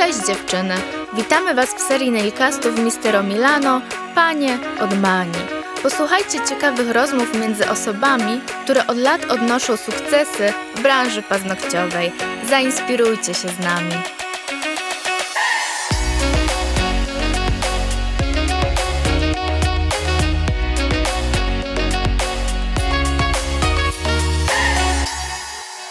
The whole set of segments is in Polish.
Cześć dziewczyny! Witamy Was w serii nailcastów Mistero Milano, Panie od Mani. Posłuchajcie ciekawych rozmów między osobami, które od lat odnoszą sukcesy w branży paznokciowej. Zainspirujcie się z nami.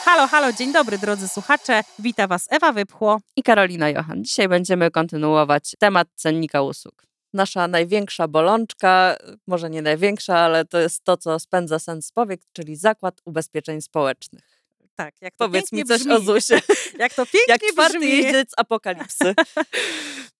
Halo, halo, dzień dobry drodzy słuchacze. Wita Was Ewa Wypchło. i Karolina Johan. Dzisiaj będziemy kontynuować temat cennika usług. Nasza największa bolączka, może nie największa, ale to jest to, co spędza sens powiek, czyli zakład ubezpieczeń społecznych. Tak, jak to Powiedz mi coś brzmi. o ZUSie. Jak to pięknie Jak czwarty brzmi. jeździec apokalipsy.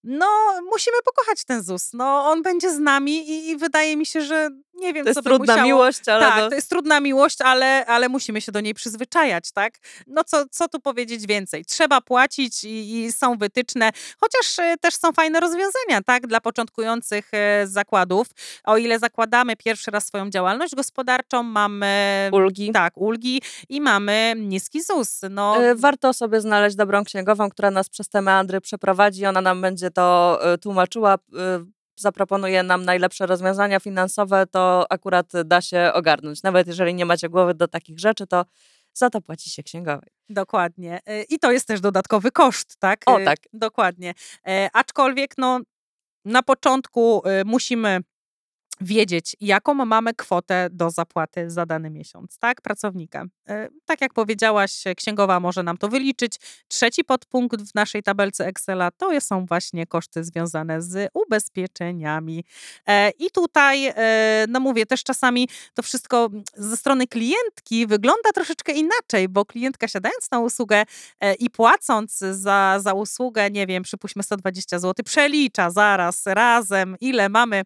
No, musimy pokochać ten ZUS. No, on będzie z nami i, i wydaje mi się, że nie wiem, To co jest trudna musiało... miłość, ale tak, no, to jest trudna miłość, ale, ale musimy się do niej przyzwyczajać, tak? No co, co tu powiedzieć więcej? Trzeba płacić i, i są wytyczne, chociaż e, też są fajne rozwiązania, tak? Dla początkujących e, zakładów. O ile zakładamy pierwszy raz swoją działalność gospodarczą, mamy ulgi. tak, ulgi i mamy niski ZUS. No, E, Warto sobie znaleźć dobrą księgową, która nas przez te meandry przeprowadzi. Ona nam będzie to e, tłumaczyła, e, zaproponuje nam najlepsze rozwiązania finansowe, to akurat da się ogarnąć. Nawet jeżeli nie macie głowy do takich rzeczy, to za to płaci się księgowej. Dokładnie. I to jest też dodatkowy koszt, tak? O, tak. Dokładnie. Aczkolwiek, no, na początku musimy wiedzieć, jaką mamy kwotę do zapłaty za dany miesiąc, tak, pracownika. E, Tak jak powiedziałaś, księgowa może nam to wyliczyć. Trzeci podpunkt w naszej tabelce Excela to są właśnie koszty związane z ubezpieczeniami. E, I tutaj, e, no mówię, też czasami to wszystko ze strony klientki wygląda troszeczkę inaczej, bo klientka siadając na usługę i płacąc za, za usługę, nie wiem, przypuśćmy 120 zł, przelicza zaraz razem, ile mamy,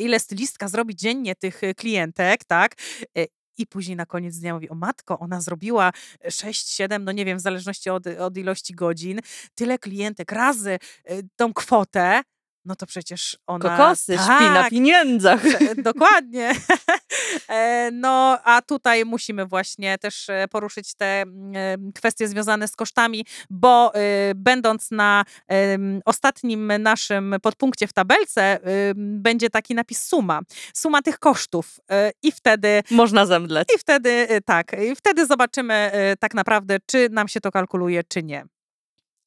ile stylistka zrobi dziennie tych e, klientek, tak? E, I później na koniec dnia mówi, o matko, ona zrobiła 6-7, no nie wiem, w zależności od, od ilości godzin, tyle klientek razy e, tą kwotę, no to przecież ona... Kokosy, śpi na Tak, pieniędzach. Dokładnie. E, No, a tutaj musimy właśnie też e, poruszyć te mm, em, kwestie związane z kosztami, bo e, będąc na ostatnim naszym podpunkcie w tabelce, będzie taki napis suma. Suma tych kosztów. E, I wtedy Można zemdleć. i wtedy e, tak, i wtedy zobaczymy e, tak naprawdę, czy nam się to kalkuluje, czy nie.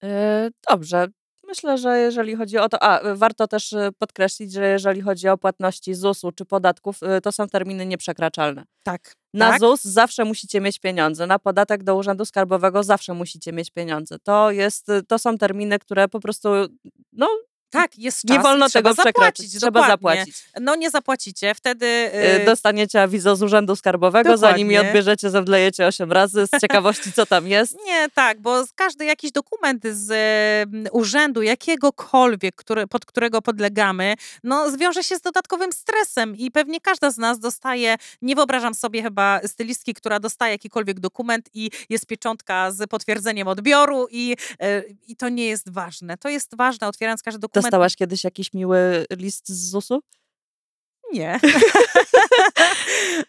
E, Dobrze. Myślę, że jeżeli chodzi o to, a e, warto też e, podkreślić, że jeżeli chodzi o płatności ZUS-u czy podatków, e, to są terminy nieprzekraczalne. Tak. Na tak? ZUS zawsze musicie mieć pieniądze, na podatek do Urzędu Skarbowego zawsze musicie mieć pieniądze. To, jest, to są terminy, które po prostu no, Tak, jest czas nie wolno tego przekroczyć. zapłacić. Trzeba dokładnie. zapłacić. No nie zapłacicie, wtedy... E, Dostaniecie awizo z Urzędu Skarbowego, zanim je Dokładnie. odbierzecie, zemdlejecie 8 razy z ciekawości, co tam jest. Nie, tak, bo każdy jakiś dokument z e, urzędu, jakiegokolwiek, który, pod którego podlegamy, no zwiąże się z dodatkowym stresem i pewnie każda z nas dostaje, nie wyobrażam sobie chyba stylistki, która dostaje jakikolwiek dokument i jest pieczątka z potwierdzeniem odbioru i, e, i to nie jest ważne. To jest ważne, otwierając każdy dokument. Dostałaś kiedyś jakiś miły list z ZUS-u? Nie.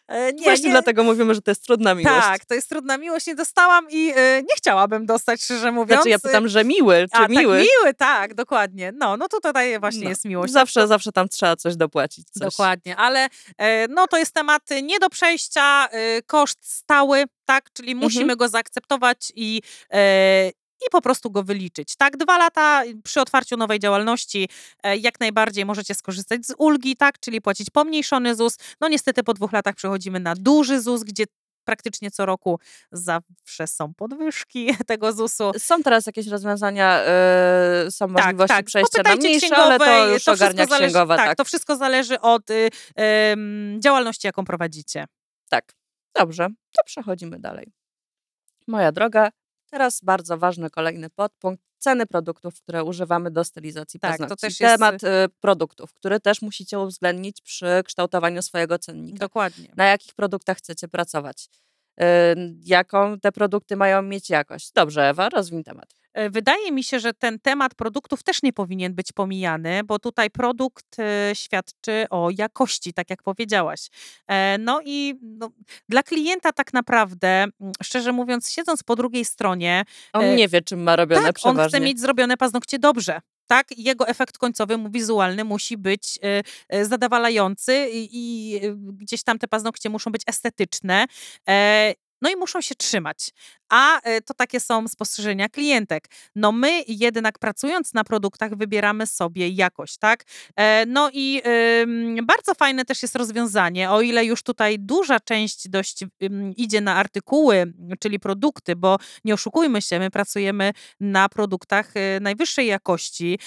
E, nie, Właśnie nie. dlatego mówimy, że to jest trudna miłość. Tak, to jest trudna miłość, nie dostałam i e, nie chciałabym dostać, szczerze mówiąc. Znaczy ja pytam, że miły, czy A, miły? tak, miły, tak, dokładnie. No, no to tutaj właśnie No, jest miłość. Zawsze, zawsze tam trzeba coś dopłacić. Coś. Dokładnie, ale e, no to jest temat nie do przejścia, e, koszt stały, tak, czyli Mhm. musimy go zaakceptować i, e, i po prostu go wyliczyć. Tak, dwa lata przy otwarciu nowej działalności e, jak najbardziej możecie skorzystać z ulgi, tak, czyli płacić pomniejszony ZUS. No niestety po dwóch latach przechodzimy na duży ZUS, gdzie praktycznie co roku zawsze są podwyżki tego ZUS-u. Są teraz jakieś rozwiązania, yy, są możliwości tak. przejścia na mniejsze, ale to już wszystko ogarnia zależy, księgowa. Tak, Tak, to wszystko zależy od y, em, działalności, jaką prowadzicie. tak. Dobrze, to przechodzimy dalej. Moja droga, teraz bardzo ważny kolejny podpunkt. Ceny produktów, które używamy do stylizacji Tak, to paznokci. też jest- Temat y, produktów, który też musicie uwzględnić przy kształtowaniu swojego cennika. Dokładnie. na jakich produktach chcecie pracować, y, jaką te produkty mają mieć jakość. Dobrze, Ewa, rozwin temat. E, Wydaje mi się, że ten temat produktów też nie powinien być pomijany, bo tutaj produkt e, świadczy o jakości, tak jak powiedziałaś. E, No i no, dla klienta tak naprawdę, mm, szczerze mówiąc, siedząc po drugiej stronie, On nie wie, czym ma robione tak, on przeważnie. chce mieć zrobione paznokcie dobrze. Tak, jego efekt końcowy wizualny musi być zadowalający i, i gdzieś tam te paznokcie muszą być estetyczne. No i muszą się trzymać. A e, to takie są spostrzeżenia klientek. No my jednak pracując na produktach wybieramy sobie jakość, tak? E, No i bardzo fajne też jest rozwiązanie, o ile już tutaj duża część dość idzie na artykuły, czyli produkty, bo nie oszukujmy się, my pracujemy na produktach e, najwyższej jakości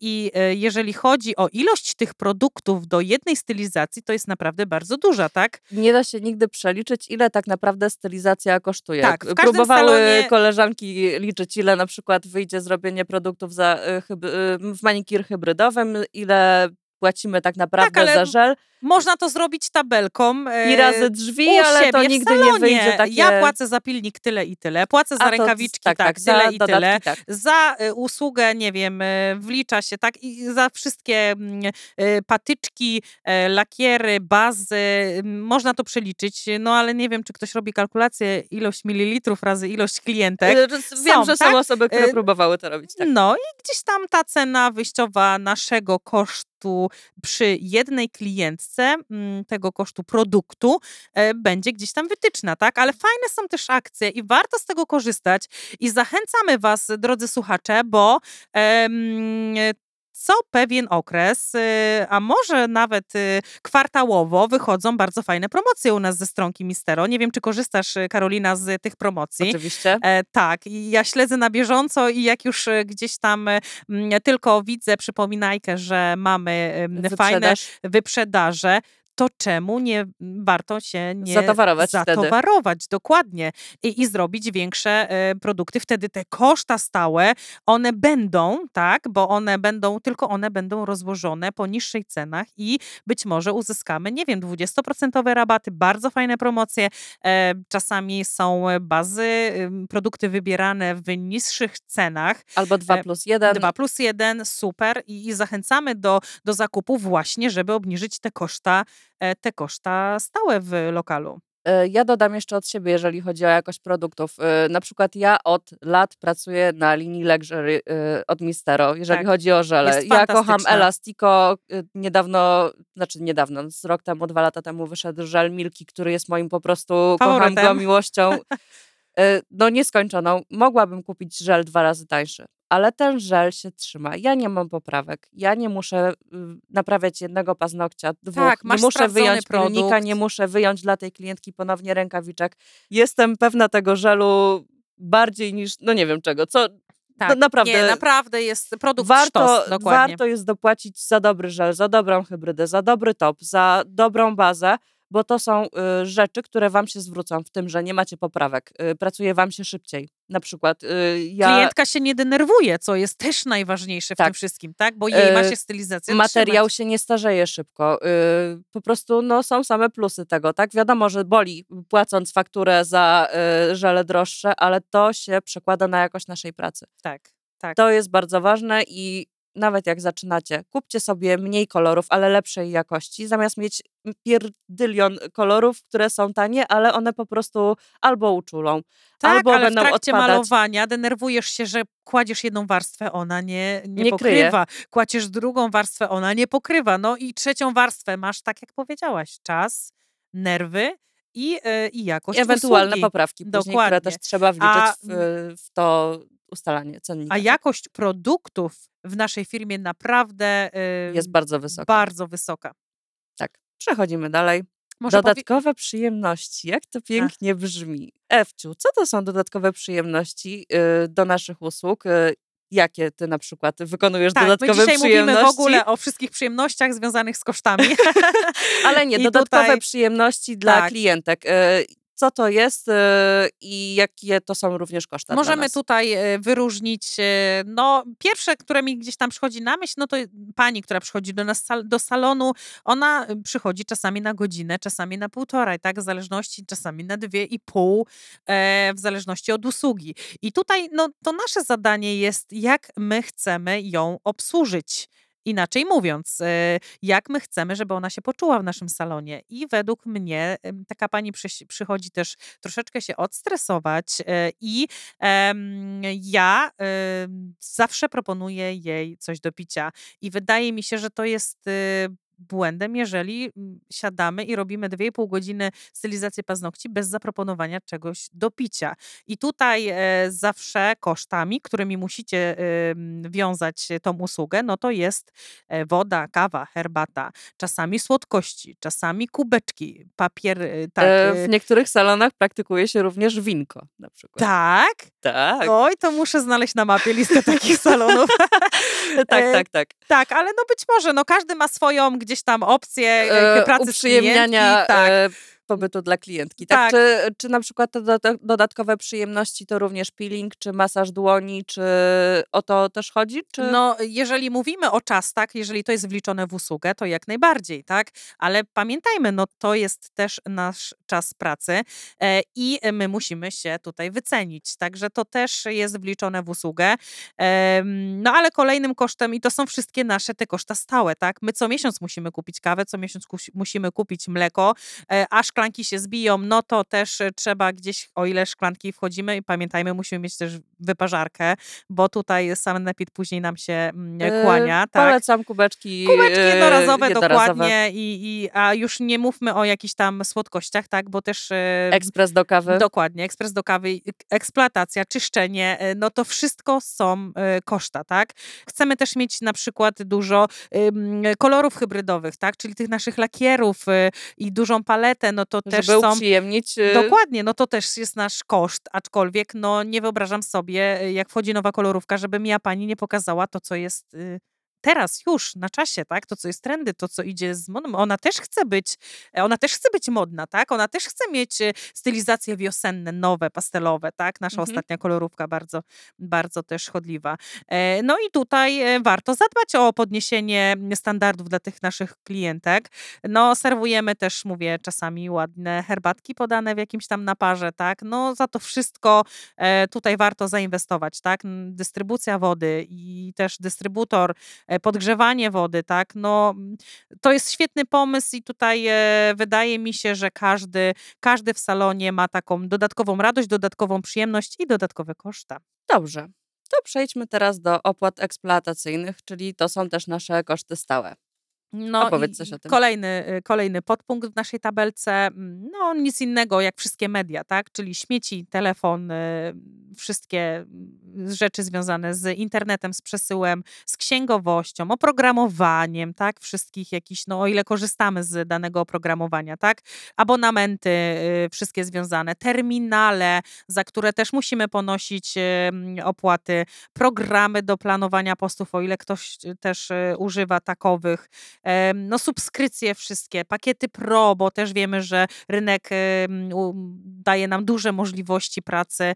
i jeżeli chodzi o ilość tych produktów do jednej stylizacji, to jest naprawdę bardzo duża, tak? Nie da się nigdy przeliczyć, ile tak naprawdę stylizacja kosztuje. Tak, w każdym Próbowały salonie- koleżanki liczyć, ile na przykład wyjdzie zrobienie produktów za, y, y, w manikir hybrydowym, ile płacimy tak naprawdę ale za żel Można to zrobić tabelką. e, i razy drzwi, ale siebie to nigdy nie wyjdzie takie... Ja płacę za pilnik tyle i tyle, płacę za to- rękawiczki tak, tak, tak, tyle za i dodatki, tyle. Tak. Za y, usługę, nie wiem, y, wlicza się, tak, i za wszystkie mm, y, patyczki, e, lakiery, bazy, można to przeliczyć, no ale nie wiem, czy ktoś robi kalkulację ilość mililitrów razy ilość klientek. Wiem, Są, że tak? są osoby, które próbowały to robić. Tak. No i gdzieś tam ta cena wyjściowa naszego kosztu przy jednej klientce, mm, tego kosztu produktu, e, będzie gdzieś tam wytyczna, tak? Ale fajne są też akcje i warto z tego korzystać i zachęcamy Was, drodzy słuchacze, bo co pewien okres, y, a może nawet y, kwartałowo wychodzą bardzo fajne promocje u nas ze stronki Mistero. Nie wiem, czy korzystasz, y, Karolina, z tych promocji. Oczywiście. E, tak, ja śledzę na bieżąco i jak już gdzieś tam tylko widzę przypominajkę, że mamy em, fajne Wyprzedaż. wyprzedaże, to czemu nie warto się nie Zatowarować wtedy. zatowarować dokładnie i, i zrobić większe e, produkty. Wtedy te koszta stałe, one będą, tak, bo one będą, tylko one będą rozłożone po niższych cenach i być może uzyskamy, nie wiem, 20% rabaty, bardzo fajne promocje. E, czasami są bazy, produkty wybierane w niższych cenach. Albo 2 e, plus 1. 2 plus 1, super. I, i zachęcamy do, do zakupu właśnie, żeby obniżyć te koszta, te koszta stałe w lokalu. E, Ja dodam jeszcze od siebie, jeżeli chodzi o jakość produktów. E, Na przykład ja od lat pracuję na linii Luxury e, od Mistero, jeżeli Tak. chodzi o żele. Ja kocham. Elastico. e, Niedawno, znaczy niedawno, z rok temu, dwa lata temu wyszedł żel Milki, który jest moim po prostu, kocham go Faworytem. miłością. e, No nieskończoną. Mogłabym kupić żel dwa razy tańszy. Ale ten żel się trzyma. Ja nie mam poprawek. Ja nie muszę y, naprawiać jednego paznokcia, dwóch. Tak, nie muszę wyjąć pilnika, produkt. nie muszę wyjąć dla tej klientki ponownie rękawiczek. Jestem pewna tego żelu bardziej niż, no nie wiem czego, co Tak, naprawdę- Nie, naprawdę jest produkt warto, sztos, dokładnie. warto jest dopłacić za dobry żel, za dobrą hybrydę, za dobry top, za dobrą bazę, bo to są y, rzeczy, które wam się zwrócą w tym, że nie macie poprawek. Y, pracuje wam się szybciej. Na przykład y, ja... Klientka się nie denerwuje, co jest też najważniejsze w tym Tak. wszystkim, tak? Bo jej ma się stylizację Materiał trzymać. się nie starzeje szybko. Po prostu no, są same plusy tego, tak? Wiadomo, że boli płacąc fakturę za żele droższe, ale to się przekłada na jakość naszej pracy. Tak, tak. To jest bardzo ważne i nawet jak zaczynacie, kupcie sobie mniej kolorów, ale lepszej jakości, zamiast mieć pierdylion kolorów, które są tanie, ale one po prostu albo uczulą, Tak, albo ale w będą trakcie odpadać. malowania denerwujesz się, że kładziesz jedną warstwę, ona nie, nie, Nie kryje. pokrywa. Kładziesz drugą warstwę, ona nie pokrywa. No i trzecią warstwę masz, tak jak powiedziałaś, czas, nerwy i, yy, i jakość I ewentualne usługi. poprawki później, które Dokładnie. też trzeba wliczyć A, w, w to ustalanie cennika. A jakość produktów w naszej firmie naprawdę yy, jest bardzo wysoka. bardzo wysoka. Tak. Przechodzimy dalej. Może powie- dodatkowe przyjemności. Jak to pięknie brzmi. Ewciu, co to są dodatkowe przyjemności y, do naszych usług? Y, jakie ty na przykład wykonujesz tak, my dodatkowe dzisiaj mówimy przyjemności? w ogóle o wszystkich przyjemnościach związanych z kosztami. Ale nie, I dodatkowe tutaj- przyjemności dla Tak. klientek. Y, co to jest e, i jakie to są również koszty Możemy tutaj e, wyróżnić, e, no pierwsze, które mi gdzieś tam przychodzi na myśl, no to pani, która przychodzi do nas do salonu, ona e, przychodzi czasami na godzinę, czasami na półtorej, tak, w zależności, czasami na dwie i pół, e, w zależności od usługi. I tutaj, no to nasze zadanie jest, jak my chcemy ją obsłużyć. Inaczej mówiąc, e, jak my chcemy, żeby ona się poczuła w naszym salonie. I według mnie taka pani przychodzi też troszeczkę się odstresować e, i ja zawsze proponuję jej coś do picia. I wydaje mi się, że to jest y, błędem, jeżeli mm, siadamy i robimy 2,5 godziny stylizację paznokci bez zaproponowania czegoś do picia. I tutaj e, zawsze kosztami, którymi musicie wiązać tą usługę, no to jest e, woda, kawa, herbata, czasami słodkości, czasami kubeczki, papier, tak. E, e, w niektórych salonach praktykuje się również winko na przykład. tak? Tak, Oj, to muszę znaleźć na mapie listę takich salonów. tak, tak. tak. tak, ale no być może, no każdy ma swoją gdzieś tam opcję e, E, pracy z klientki, tak. E, pobytu dla klientki. Tak? Tak. Czy, czy na przykład te doda- dodatkowe przyjemności to również peeling, czy masaż dłoni, czy o to też chodzi? Czy... No, jeżeli mówimy o czas, tak, jeżeli to jest wliczone w usługę, to jak najbardziej, tak, ale pamiętajmy, no to jest też nasz czas pracy e, i my musimy się tutaj wycenić, także to też jest wliczone w usługę. Em, no, ale kolejnym kosztem, i to są wszystkie nasze te koszta stałe, tak, my co miesiąc musimy kupić kawę, co miesiąc kusi- musimy kupić mleko, e, a szklanki się zbiją, no to też e, trzeba gdzieś, o ile szklanki wchodzimy i pamiętajmy, musimy mieć też wyparzarkę, bo tutaj sanepid później nam się mm, E, kłania. Tak. Polecam kubeczki, Kubeczki e, jednorazowe, jednorazowe. dokładnie, i, i, a już nie mówmy o jakichś tam słodkościach, tak, bo też... e, Ekspres do kawy. Dokładnie, ekspres do kawy, ek- eksploatacja, czyszczenie, e, no to wszystko są koszta, tak? Chcemy też mieć na przykład dużo kolorów hybrydowych, tak? Czyli tych naszych lakierów i dużą paletę, no to też żeby są... uprzyjemnić. Dokładnie, no to też jest nasz koszt, aczkolwiek no nie wyobrażam sobie, y, jak wchodzi nowa kolorówka, żeby mi ja pani nie pokazała to, co jest y, teraz, już, na czasie, tak? To, co jest trendy, to, co idzie z modą. Ona też chce być, e, ona też chce być modna, tak? Ona też chce mieć e, stylizacje wiosenne, nowe, pastelowe, tak? Nasza Mhm. ostatnia kolorówka bardzo, bardzo też chodliwa. E, No i tutaj warto zadbać o podniesienie standardów dla tych naszych klientek. No, serwujemy też, mówię, czasami ładne herbatki podane w jakimś tam naparze, tak? No, za to wszystko tutaj warto zainwestować, tak? Dystrybucja wody i też dystrybutor, podgrzewanie wody, tak? No, to jest świetny pomysł i tutaj e, wydaje mi się, że każdy, każdy w salonie ma taką dodatkową radość, dodatkową przyjemność i dodatkowe koszta. Dobrze. To przejdźmy teraz do opłat eksploatacyjnych, czyli to są też nasze koszty stałe. No Opowiedz i coś o tym. Kolejny, y, kolejny podpunkt w naszej tabelce, mm, no nic innego jak wszystkie media, tak? Czyli śmieci, telefon, wszystkie mm, rzeczy związane z internetem, z przesyłem, z księgowością, oprogramowaniem, tak? Wszystkich jakichś, no o ile korzystamy z danego oprogramowania, tak? Abonamenty, y, wszystkie związane, terminale, za które też musimy ponosić y, mm, opłaty, programy do planowania postów, o ile ktoś też używa takowych, no subskrypcje wszystkie, pakiety pro, bo też wiemy, że rynek daje nam duże możliwości pracy.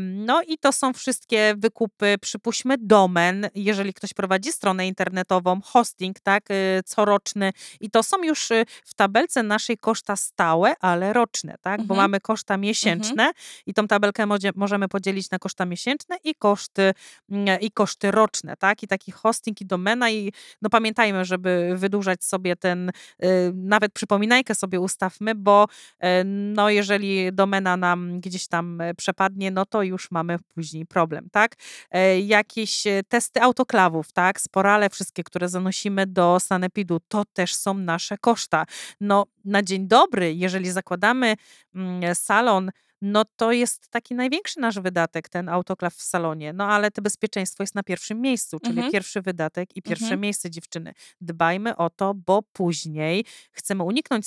No i to są wszystkie wykupy, przypuśćmy domen, jeżeli ktoś prowadzi stronę internetową, hosting, tak, y, coroczny i to są już y, w tabelce naszej koszta stałe, ale roczne, tak, bo Mhm. mamy koszta miesięczne i tą tabelkę możemy podzielić na koszta miesięczne i koszty, mm, i koszty roczne, tak, i taki hosting i domena i no pamiętajmy, żeby wydłużać sobie ten, y, nawet przypominajkę sobie ustawmy, bo y, no jeżeli domena nam gdzieś tam e, przepadnie, no to już mamy później problem, tak? E, Jakieś e, testy autoklawów, tak? Sporale wszystkie, które zanosimy do sanepidu, to też są nasze koszta. No na dzień dobry, jeżeli zakładamy mm, salon, no to jest taki największy nasz wydatek, ten autoklaw w salonie. No ale to bezpieczeństwo jest na pierwszym miejscu, czyli Mhm. pierwszy wydatek i pierwsze Mhm. miejsce dziewczyny. Dbajmy o to, bo później chcemy uniknąć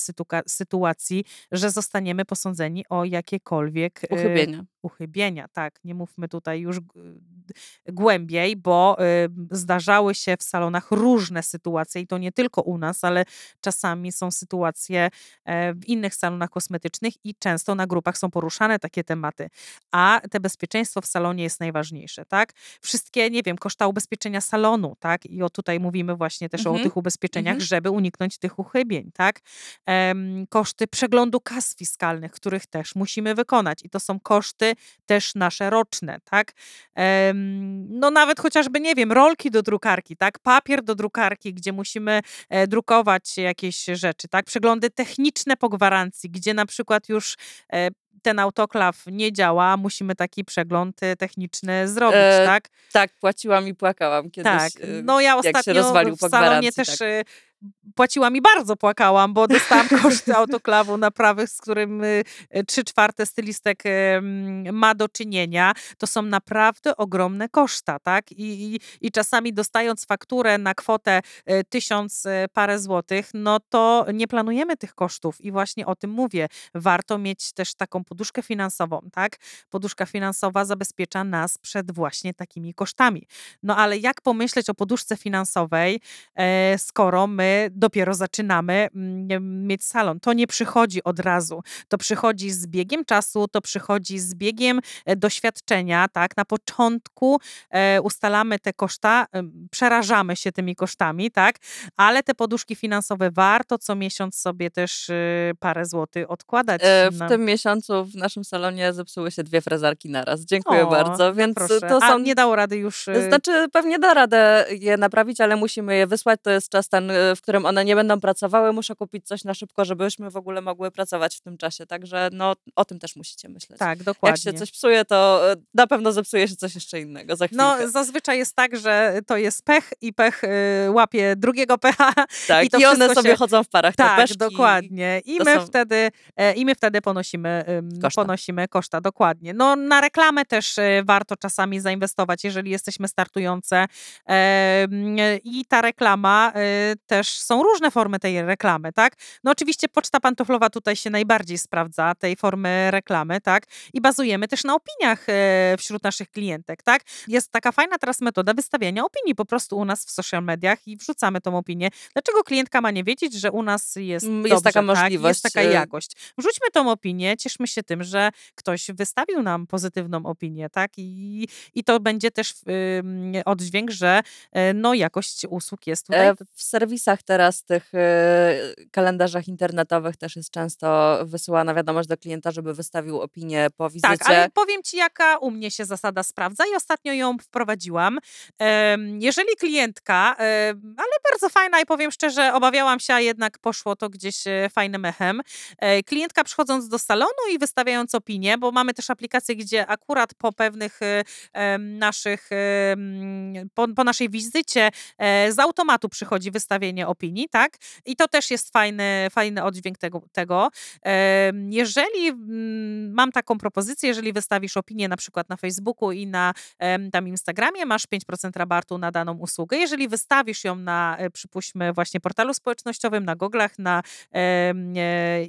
sytuacji, że zostaniemy posądzeni o jakiekolwiek e, Uchybienia. Uchybienia, tak, nie mówmy tutaj już głębiej, bo zdarzały się w salonach różne sytuacje i to nie tylko u nas, ale czasami są sytuacje e, w innych salonach kosmetycznych i często na grupach są poruszane takie tematy, a te bezpieczeństwo w salonie jest najważniejsze, tak? Wszystkie, nie wiem, koszta ubezpieczenia salonu, tak? I o tutaj mówimy właśnie też o Mhm. tych ubezpieczeniach, Mhm. żeby uniknąć tych uchybień, tak? Koszty przeglądu kas fiskalnych, których też musimy wykonać i to są koszty też nasze roczne, tak? No nawet chociażby, nie wiem, rolki do drukarki, tak? Papier do drukarki, gdzie musimy e, drukować jakieś rzeczy, tak? Przeglądy techniczne po gwarancji, gdzie na przykład już e, ten autoklaw nie działa, musimy taki przegląd e, techniczny zrobić, E, tak? Tak, płaciłam i płakałam kiedyś. Tak, no ja ostatnio rozwalił w salonie gwarancji, też tak. Płaciłam i bardzo płakałam, bo dostałam koszty autoklawu naprawy, z którym y, y, trzy czwarte stylistek ma do czynienia. To są naprawdę ogromne koszta, tak? I, i, i czasami dostając fakturę na kwotę y, tysiąc parę złotych, no to nie planujemy tych kosztów i właśnie o tym mówię. Warto mieć też taką poduszkę finansową, tak? Poduszka finansowa zabezpiecza nas przed właśnie takimi kosztami. No ale jak pomyśleć o poduszce finansowej, e, skoro my dopiero zaczynamy mm, mieć salon? To nie przychodzi od razu. To przychodzi z biegiem czasu, to przychodzi z biegiem e, doświadczenia, tak? Na początku e, ustalamy te koszta, przerażamy się tymi kosztami, tak? Ale te poduszki finansowe warto co miesiąc sobie też y, parę złotych odkładać. E, W tym miesiącu w naszym salonie zepsuły się dwie frezarki naraz. Dziękuję O, bardzo. no Więc proszę. to A są. nie dało rady już. y, Znaczy, pewnie da radę je naprawić, ale musimy je wysłać. To jest czas ten, y, w którym one nie będą pracowały. Muszę kupić coś na szybko, żebyśmy w ogóle mogły pracować w tym czasie. Także no, o tym też musicie myśleć. Tak, dokładnie. Jak się coś psuje, to y, na pewno zepsuje się coś jeszcze innego za chwilkę. No, zazwyczaj jest tak, że to jest pech i pech y, łapie drugiego pecha. tak, i i, to one wszystko sobie się- chodzą w parach. Tak, peszki. dokładnie. I my, są- wtedy, e, I my wtedy ponosimy Koszta. ponosimy koszta, dokładnie. No, na reklamę też e, warto czasami zainwestować, jeżeli jesteśmy startujące. I ta reklama e, też są różne formy tej reklamy, tak? No oczywiście poczta pantoflowa tutaj się najbardziej sprawdza, tej formy reklamy, tak? I bazujemy też na opiniach e, wśród naszych klientek, tak? Jest taka fajna teraz metoda wystawiania opinii po prostu u nas w social mediach i wrzucamy tą opinię. Dlaczego klientka ma nie wiedzieć, że u nas jest dobrze, jest taka tak? możliwość, Jest taka e, jakość. Wrzućmy tą opinię, cieszmy się tym, że ktoś wystawił nam pozytywną opinię, tak? I, i to będzie też ym, oddźwięk, że e, no jakość usług jest tutaj. E, W serwisach teraz, tych e, kalendarzach internetowych też jest często wysyłana wiadomość do klienta, żeby wystawił opinię po wizycie. Tak, ale powiem Ci, jaka u mnie się zasada sprawdza i ostatnio ją wprowadziłam. Jeżeli klientka, ale bardzo fajna i powiem szczerze, obawiałam się, a jednak poszło to gdzieś e, fajnym echem. E, Klientka przychodząc do salonu i wystawiając opinię, bo mamy też aplikacje, gdzie akurat po pewnych e, naszych, po, po naszej wizycie z automatu przychodzi wystawienie opinii, tak? I to też jest fajny, fajny oddźwięk tego. tego. Jeżeli mm, mam taką propozycję, jeżeli wystawisz opinię na przykład na Facebooku i na tam Instagramie, masz 5% rabatu na daną usługę. Jeżeli wystawisz ją na, e, przypuśćmy, właśnie portalu społecznościowym, na Goglach, na e,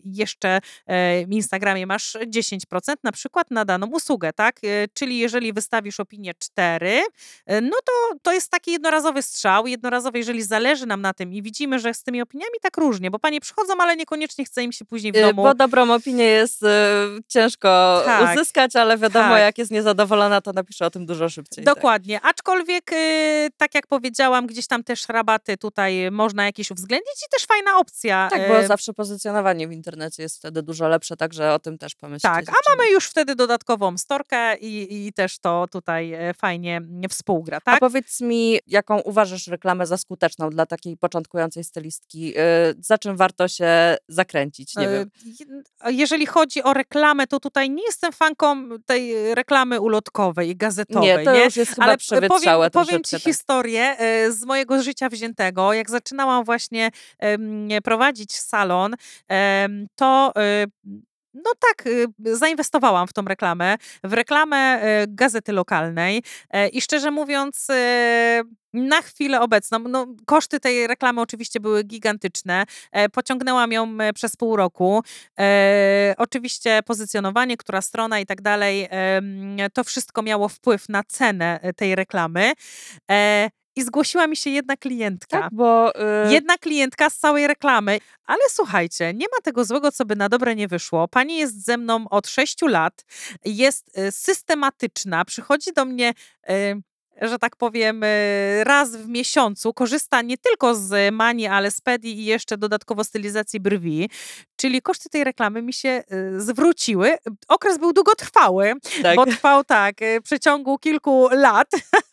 jeszcze e, Instagramie masz 10% na przykład na daną usługę, tak? Czyli jeżeli wystawisz opinię 4, e, no to to jest taki jednorazowy strzał, jednorazowy, jeżeli zależy nam na tym i widzimy, że z tymi opiniami tak różnie, bo panie przychodzą, ale niekoniecznie chce im się później w E, domu Bo dobrą opinię jest e, ciężko Tak, uzyskać, ale wiadomo, tak. jak jest niezadowolona, to napisze o tym dużo szybciej. tak. Dokładnie, aczkolwiek y, tak jak powiedziałam, gdzieś tam też rabaty tutaj można jakieś uwzględnić i też fajna opcja. Tak, y, bo zawsze pozycjonowanie w internecie jest wtedy dużo lepsze, także o tym też pomyślcie. Tak, a mamy już wtedy dodatkową storkę i, i też to tutaj e, fajnie współgra, A tak? powiedz mi, jaką uważasz reklamę za skuteczną dla takiej początkującej stylistki? Y, Za czym warto się zakręcić? Nie E, wiem. Jeżeli chodzi o reklamę, to tutaj nie jestem fanką tej reklamy ulotkowej, gazetowej. Nie, to już jest chyba Ale powiem, powiem Ci tak. historię e, z mojego życia wziętego. Jak zaczynałam właśnie prowadzić salon, to no tak, y, zainwestowałam w tą reklamę, w reklamę y, gazety lokalnej e, i szczerze mówiąc, y, na chwilę obecną, no, koszty tej reklamy oczywiście były gigantyczne. E, Pociągnęłam ją e, przez pół roku. Oczywiście pozycjonowanie, która strona i tak dalej, to wszystko miało wpływ na cenę tej reklamy. I zgłosiła mi się jedna klientka. Tak, bo y, Jedna klientka z całej reklamy. Ale słuchajcie, nie ma tego złego, co by na dobre nie wyszło. Pani jest ze mną od sześciu lat, jest y, systematyczna, przychodzi do mnie. y, że tak powiem, y, raz w miesiącu korzysta nie tylko z Mani, ale z Pedi i jeszcze dodatkowo stylizacji brwi. Czyli koszty tej reklamy mi się y, zwróciły. Okres był długotrwały, tak. bo trwał tak, y, w przeciągu kilku lat,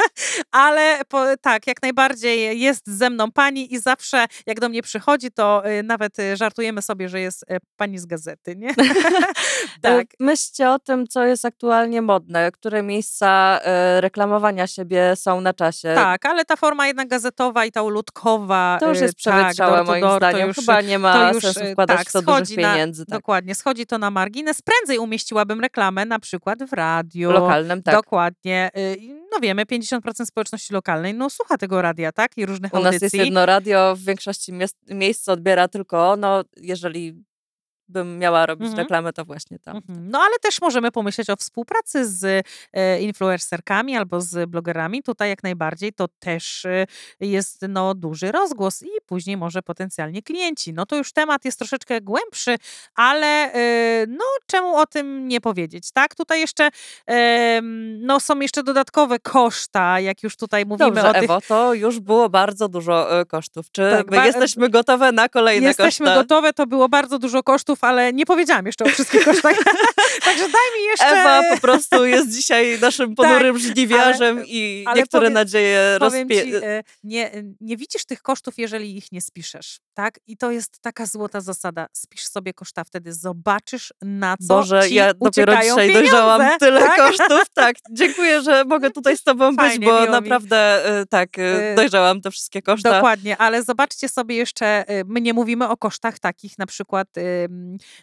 ale po, tak, jak najbardziej jest ze mną pani i zawsze jak do mnie przychodzi, to nawet żartujemy sobie, że jest pani z gazety, nie? tak. Myślcie o tym, co jest aktualnie modne, które miejsca reklamowania siebie są na czasie. Tak, ale ta forma jednak gazetowa i ta ulotkowa. To już y, jest tak, to moim door, zdaniem. już, Chyba nie ma już, sensu y, wkładać tak, w to dużo schodzi na- pieniędzy. Tak. Dokładnie, schodzi to na margines. Prędzej umieściłabym reklamę na przykład w radiu. Lokalnym, tak. Dokładnie. Y, No wiemy, 50% społeczności lokalnej no słucha tego radia, tak? I różnych U nas jest audycji. jedno radio, w większości miejsc odbiera tylko ono. Jeżeli bym miała robić Mhm. reklamę, to właśnie tam. Mhm. No ale też możemy pomyśleć o współpracy z e, influencerkami albo z blogerami. Tutaj jak najbardziej to też e, jest no, duży rozgłos i później może potencjalnie klienci. No to już temat jest troszeczkę głębszy, ale e, no czemu o tym nie powiedzieć, tak? Tutaj jeszcze no, są jeszcze dodatkowe koszta, jak już tutaj mówimy Dobrze, o tych Ewo, to już było bardzo dużo kosztów. Czy Tak, jesteśmy gotowe na kolejne Jesteśmy koszta? gotowe, to było bardzo dużo kosztów, ale nie powiedziałam jeszcze o wszystkich kosztach. Także daj mi jeszcze... Ewa po prostu jest dzisiaj naszym ponurym żniwiarzem i ale niektóre powiem- nadzieje rozpie... ci, e, nie, nie widzisz tych kosztów, jeżeli ich nie spiszesz, tak? I to jest taka złota zasada. Spisz sobie koszta, wtedy zobaczysz, na co Boże, ci ja dopiero dzisiaj pieniądze, dojrzałam tyle tak? kosztów. Tak, dziękuję, że mogę tutaj z tobą być, Fajnie, bo miło mi. naprawdę e, tak, e, E, dojrzałam te wszystkie koszta. Dokładnie, ale zobaczcie sobie jeszcze, y, my nie mówimy o kosztach takich na przykład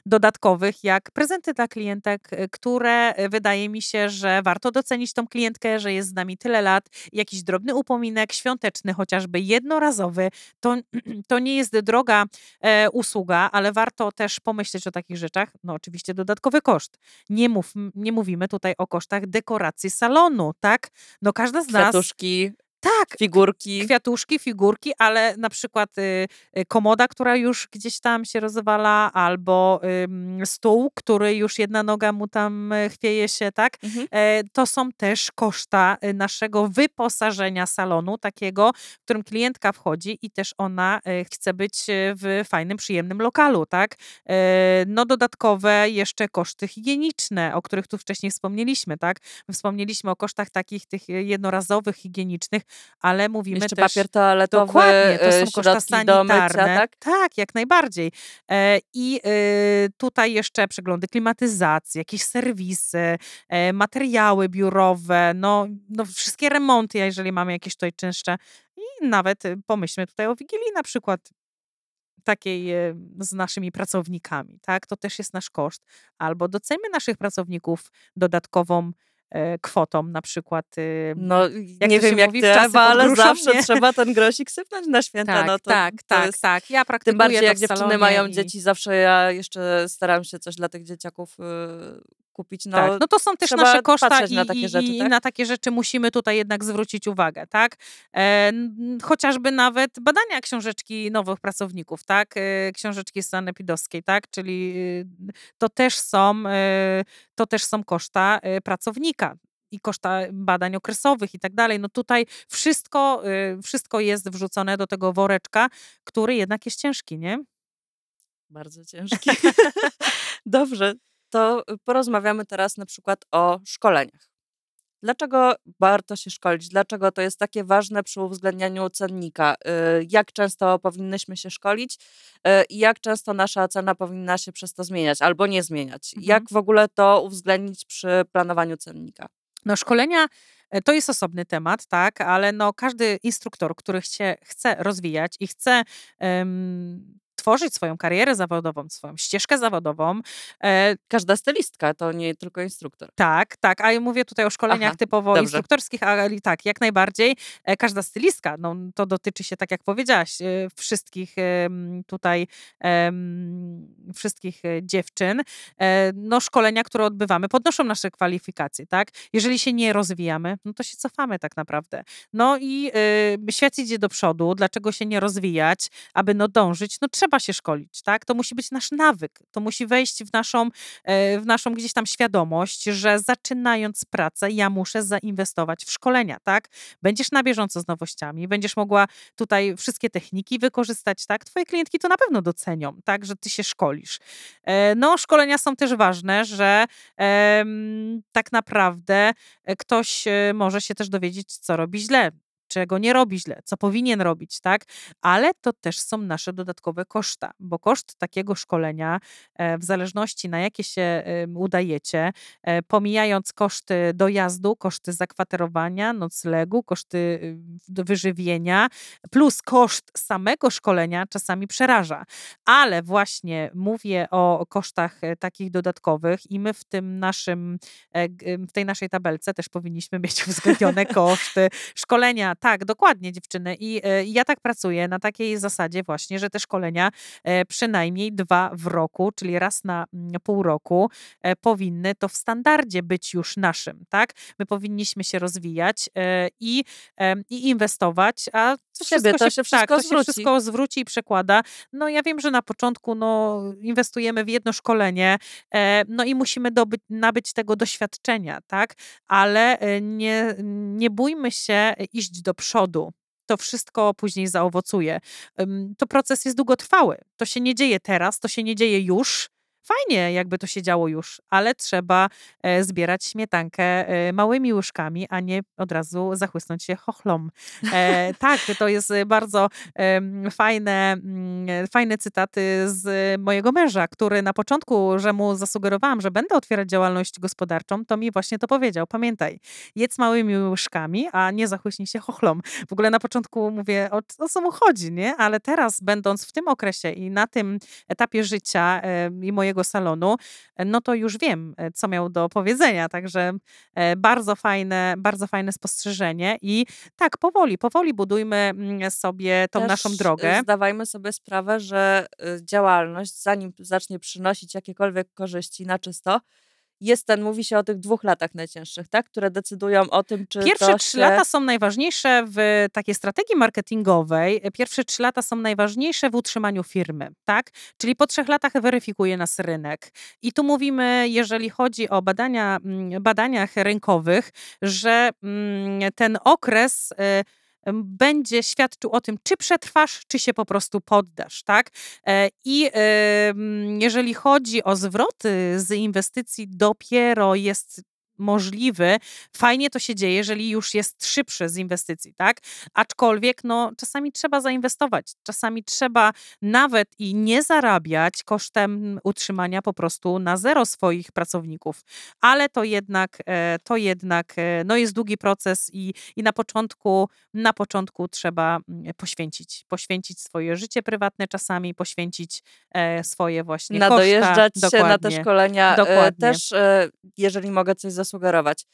dodatkowych, jak prezenty dla klientek, y, które y, wydaje mi się, że warto docenić tą klientkę, że jest z nami tyle lat. Jakiś drobny upominek świąteczny, chociażby jednorazowy, to, to nie jest droga e, usługa, ale warto też pomyśleć o takich rzeczach. No oczywiście dodatkowy koszt. Nie, mów, nie mówimy tutaj o kosztach dekoracji salonu, tak? No każda z nas... Kwiatuszki, Tak, figurki. kwiatuszki, figurki, ale na przykład y, y, komoda, która już gdzieś tam się rozwala, albo ym, stół, który już jedna noga mu tam y, chwieje się, tak? Mhm. E, to są też koszta y, naszego wyposażenia salonu, takiego, w którym klientka wchodzi i też ona y, chce być y, w fajnym, przyjemnym lokalu, tak? E, No dodatkowe jeszcze koszty higieniczne, o których tu wcześniej wspomnieliśmy, tak? Wspomnieliśmy o kosztach takich tych jednorazowych, higienicznych, ale mówimy Jeszcze też... papier toaletowy, Dokładnie, to e, są koszta do mycia, sanitarne. tak? tak, jak najbardziej. E, I e, tutaj jeszcze przeglądy klimatyzacji, jakieś serwisy, materiały biurowe, no, no wszystkie remonty, jeżeli mamy jakieś tutaj czynsze. I nawet pomyślmy tutaj o Wigilii na przykład takiej z naszymi pracownikami, tak? To też jest nasz koszt. Albo doceńmy naszych pracowników dodatkową kwotą, na przykład e, No, Jak nie wiem jak mówi, Ewa, ale zawsze trzeba ten grosik sypnąć na święta. tak, no to, tak, to tak, jest... tak. Ja praktykuję Tym bardziej jak dziewczyny mają i- dzieci, zawsze ja jeszcze staram się coś dla tych dzieciaków y, kupić. No, tak, no to są też nasze koszta i, na takie rzeczy, i tak? na takie rzeczy musimy tutaj jednak zwrócić uwagę, tak? E, chociażby nawet badania książeczki nowych pracowników, tak? E, książeczki sanepidowskiej, tak? Czyli y, to też są, e, to też są koszta e, pracownika i koszta badań okresowych i tak dalej. No tutaj wszystko, y, wszystko jest wrzucone do tego woreczka, który jednak jest ciężki, nie? Bardzo ciężki. Dobrze, to porozmawiamy teraz na przykład o szkoleniach. Dlaczego warto się szkolić? Dlaczego to jest takie ważne przy uwzględnianiu cennika? Y, Jak często powinnyśmy się szkolić y, i jak często nasza cena powinna się przez to zmieniać albo nie zmieniać? Mhm. Jak w ogóle to uwzględnić przy planowaniu cennika? No szkolenia e, to jest osobny temat, tak, ale no każdy instruktor, który chce, chce rozwijać i chce em, tworzyć swoją karierę zawodową, swoją ścieżkę zawodową. E, Każda stylistka, to nie tylko instruktor. tak, tak, a ja mówię tutaj o szkoleniach Aha, typowo dobrze. instruktorskich, ale tak, jak najbardziej. E, Każda stylistka, no to dotyczy się, tak jak powiedziałaś, e, wszystkich tutaj, wszystkich e, dziewczyn. E, No szkolenia, które odbywamy, podnoszą nasze kwalifikacje, tak? Jeżeli się nie rozwijamy, no to się cofamy tak naprawdę. No i y, świat idzie do przodu, dlaczego się nie rozwijać, aby no dążyć, no trzeba się szkolić, tak? To musi być nasz nawyk, to musi wejść w naszą, e, w naszą gdzieś tam świadomość, że zaczynając pracę, ja muszę zainwestować w szkolenia, tak? Będziesz na bieżąco z nowościami, będziesz mogła tutaj wszystkie techniki wykorzystać, tak? Twoje klientki to na pewno docenią, tak? Że ty się szkolisz. E, No, szkolenia są też ważne, że tak naprawdę e, ktoś może się też dowiedzieć, co robi źle, czego nie robi źle, co powinien robić, tak? Ale to też są nasze dodatkowe koszta, bo koszt takiego szkolenia, e, w zależności na jakie się udajecie, e, pomijając koszty dojazdu, koszty zakwaterowania, noclegu, koszty y, wyżywienia, plus koszt samego szkolenia czasami przeraża. Ale właśnie mówię o kosztach e, takich dodatkowych i my w tym naszym, w tej naszej tabelce też powinniśmy mieć uwzględnione koszty szkolenia. Tak, dokładnie dziewczyny. I e, ja tak pracuję na takiej zasadzie właśnie, że te szkolenia e, przynajmniej dwa w roku, czyli raz na mm, pół roku e, powinny to w standardzie być już naszym, tak? My powinniśmy się rozwijać i, i inwestować, a to siebie, wszystko to się, tak, wszystko to się wszystko zwróci i przekłada. No ja wiem, że na początku no, inwestujemy w jedno szkolenie, no i musimy dobyć, nabyć tego doświadczenia, tak? Ale nie, nie bójmy się iść do przodu. To wszystko później zaowocuje. To proces jest długotrwały. To się nie dzieje teraz, to się nie dzieje już. Fajnie, jakby to się działo już, ale trzeba e, zbierać śmietankę e, małymi łyżkami, a nie od razu zachłysnąć się chochlą. E, tak, to jest bardzo fajne, mm, fajne cytaty z mojego męża, który na początku, że mu zasugerowałam, że będę otwierać działalność gospodarczą, to mi właśnie to powiedział. Pamiętaj, jedz małymi łyżkami, a nie zachłyśnij się chochlą. W ogóle na początku mówię, o, o co mu chodzi, nie? Ale teraz, będąc w tym okresie i na tym etapie życia i mojego salonu, e, no to już wiem, e, co miał do powiedzenia. Także e, bardzo fajne, bardzo fajne spostrzeżenie i tak, powoli, powoli budujmy mm, sobie tą Też, naszą drogę. Zdawajmy sobie sprawę, że y, działalność, zanim zacznie przynosić jakiekolwiek korzyści na czysto, jest ten, mówi się o tych dwóch latach najcięższych, tak? które decydują o tym, czy Pierwsze trzy się... lata są najważniejsze w takiej strategii marketingowej. Pierwsze trzy lata są najważniejsze w utrzymaniu firmy, tak? Czyli po trzech latach weryfikuje nas rynek. I tu mówimy, jeżeli chodzi o badania, mm, badaniach rynkowych, że mm, ten okres y, em, będzie świadczył o tym, czy przetrwasz, czy się po prostu poddasz, tak? E, I jeżeli chodzi o zwroty z inwestycji, dopiero jest możliwy. Fajnie to się dzieje, jeżeli już jest szybszy z inwestycji, tak? Aczkolwiek no, czasami trzeba zainwestować, czasami trzeba nawet i nie zarabiać kosztem utrzymania po prostu na zero swoich pracowników, ale to jednak, e, to jednak e, no, jest długi proces i, i na początku, na początku trzeba mm, poświęcić, poświęcić swoje życie prywatne czasami, poświęcić e, swoje właśnie koszta. nadojeżdżać się na te Dokładnie. szkolenia. Dokładnie. Też, jeżeli mogę coś zasugerować,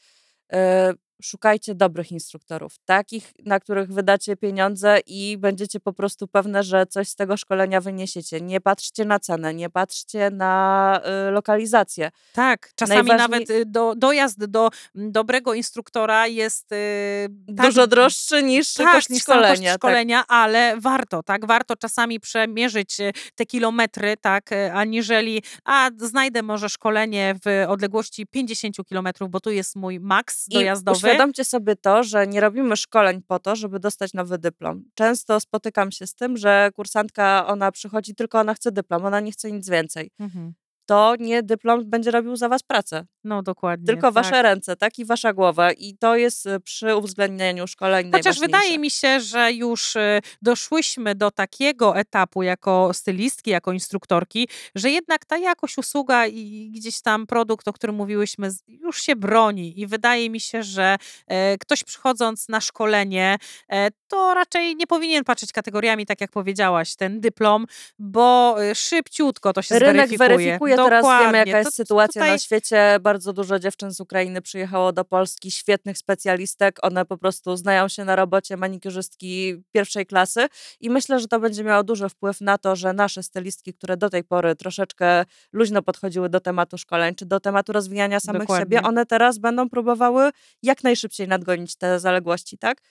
e, szukajcie dobrych instruktorów, takich, na których wydacie pieniądze i będziecie po prostu pewne, że coś z tego szkolenia wyniesiecie. Nie patrzcie na cenę, nie patrzcie na e, lokalizację. Tak, czasami Najważniej- nawet y, do, dojazd do mm, dobrego instruktora jest y, tak, Dużo droższy niż tak, koszt niż sam koszt szkolenia. tak. szkolenia, ale warto, tak, warto czasami przemierzyć y, te kilometry, tak, y, aniżeli, a znajdę może szkolenie w odległości 50 kilometrów, bo tu jest mój maks dojazdowy. Uświadomcie sobie to, że nie robimy szkoleń po to, żeby dostać nowy dyplom. Często spotykam się z tym, że kursantka, ona przychodzi tylko, ona chce dyplom, ona nie chce nic więcej. Mhm. To nie dyplom będzie robił za was pracę. No dokładnie. Tylko wasze tak. ręce, tak? I wasza głowa. I to jest y, przy uwzględnieniu szkoleń Chociaż wydaje mi się, że już y, doszłyśmy do takiego etapu jako stylistki, jako instruktorki, że jednak ta jakość usługa i gdzieś tam produkt, o którym mówiłyśmy, już się broni. I wydaje mi się, że e, ktoś przychodząc na szkolenie, e, to raczej nie powinien patrzeć kategoriami, tak jak powiedziałaś, ten dyplom, bo y, szybciutko to się Rynek zweryfikuje. weryfikuje, teraz wiemy Dokładnie. jaka jest To- sytuacja tutaj na świecie. Bardzo dużo dziewczyn z Ukrainy przyjechało do Polski, świetnych specjalistek. One po prostu znają się na robocie, manikurzystki pierwszej klasy i myślę, że to będzie miało duży wpływ na to, że nasze stylistki, które do tej pory troszeczkę luźno podchodziły do tematu szkoleń, czy do tematu rozwijania samych Dokładnie. siebie, one teraz będą próbowały jak najszybciej nadgonić te zaległości, tak?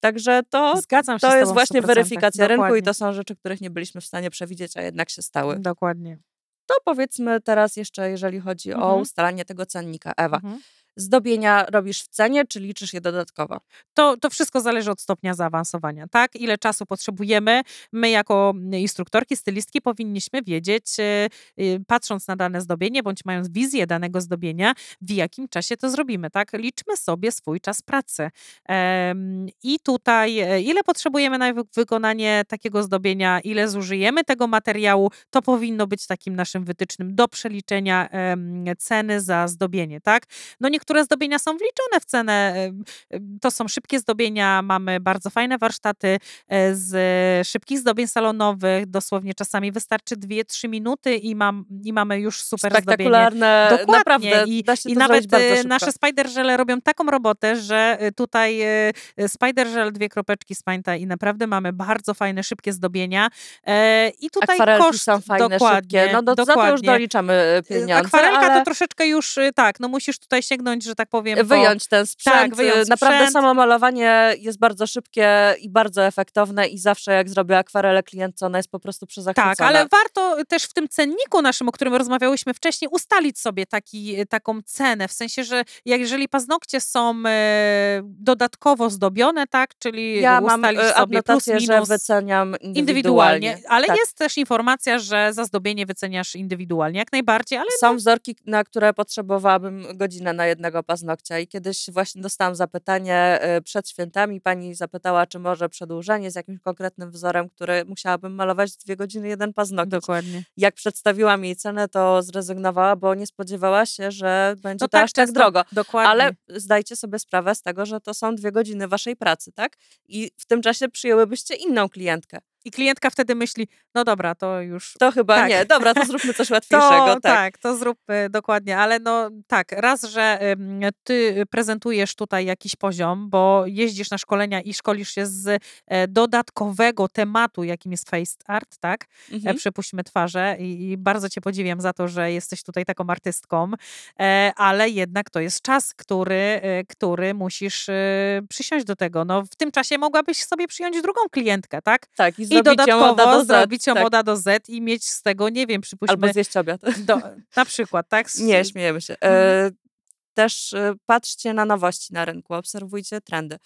Także to, to jest właśnie 100%. weryfikacja rynku i Dokładnie. to są rzeczy, których nie byliśmy w stanie przewidzieć, a jednak się stały. Dokładnie. To powiedzmy teraz jeszcze, jeżeli chodzi o Mhm. ustalanie tego cennika. Ewa, Mhm. Zdobienia robisz w cenie, czy liczysz je dodatkowo? To, to wszystko zależy od stopnia zaawansowania, tak? Ile czasu potrzebujemy. My, jako instruktorki, stylistki, powinniśmy wiedzieć, e, e, patrząc na dane zdobienie, bądź mając wizję danego zdobienia, w jakim czasie to zrobimy, tak? Liczmy sobie swój czas pracy. I tutaj, e, ile potrzebujemy na wy- wykonanie takiego zdobienia, ile zużyjemy tego materiału, to powinno być takim naszym wytycznym do przeliczenia ceny za zdobienie, tak? No niektóre zdobienia są wliczone w cenę. To są szybkie zdobienia, mamy bardzo fajne warsztaty e, z szybkich zdobień salonowych. Dosłownie czasami wystarczy 2-3 minuty i, mam, i mamy już super zdobienie. Spektakularne, Dokładnie. naprawdę, I, i nawet e, nasze spider żele robią taką robotę, że e, tutaj spider żel, dwie kropeczki z pańta i naprawdę mamy bardzo fajne, szybkie zdobienia. I tutaj Akwarelki koszt, są fajne, dokładnie, szybkie, no do, za to już dokładnie. doliczamy pieniądze, Akwarelka ale to troszeczkę już, tak, no musisz tutaj sięgnąć, że tak powiem, po- wyjąć ten sprzęt. Tak, wyjąć e, Naprawdę sprzęt. samo malowanie jest bardzo szybkie i bardzo efektowne i zawsze jak zrobię akwarelę klientce, ona jest po prostu przezachwycona. Tak, ale warto też w tym cenniku naszym, o którym rozmawiałyśmy wcześniej, ustalić sobie taki, taką cenę. W sensie, że jak jeżeli paznokcie są e, dodatkowo zdobione, tak, czyli ja mam ustalić e, sobie plus adnotację, że minus wyceniam indywidualnie. indywidualnie. Ale Tak. jest też informacja, że za zdobienie wyceniasz indywidualnie, jak najbardziej, ale Są wzorki, na które potrzebowałabym godzinę na jednego paznokcia i kiedyś właśnie dostałam zapytanie e, przed świętami. Pani zapytała, czy może przedłużenie z jakimś konkretnym wzorem, który musiałabym malować dwie godziny jeden paznokieć. dokładnie. Jak przedstawiłam jej cenę, to zrezygnowała, bo nie spodziewała się, że będzie No to tak, aż tak drogo. Dokładnie. Ale zdajcie sobie sprawę z tego, że to są dwie godziny waszej pracy, tak? I w tym czasie przyjęłybyście inną klientkę. I klientka wtedy myśli, no dobra, to już To chyba Tak. nie. Dobra, to zróbmy coś łatwiejszego. To, tak. tak, to zróbmy dokładnie, ale no tak, raz, że ty prezentujesz tutaj jakiś poziom, bo jeździsz na szkolenia i szkolisz się z e, dodatkowego tematu, jakim jest face art, tak? E, Mhm. Przypuśćmy twarze i, i bardzo cię podziwiam za to, że jesteś tutaj taką artystką, e, ale jednak to jest czas, który, który musisz przysiąść do tego. No w tym czasie mogłabyś sobie przyjąć drugą klientkę, tak? tak, i I dodatkowo zrobić ją tak. od A do Z i mieć z tego, nie wiem, przypuśćmy, Albo zjeść obiad. do, na przykład, tak? Nie, śmiejemy się. Mhm. E, też e, patrzcie na nowości na rynku, obserwujcie trendy.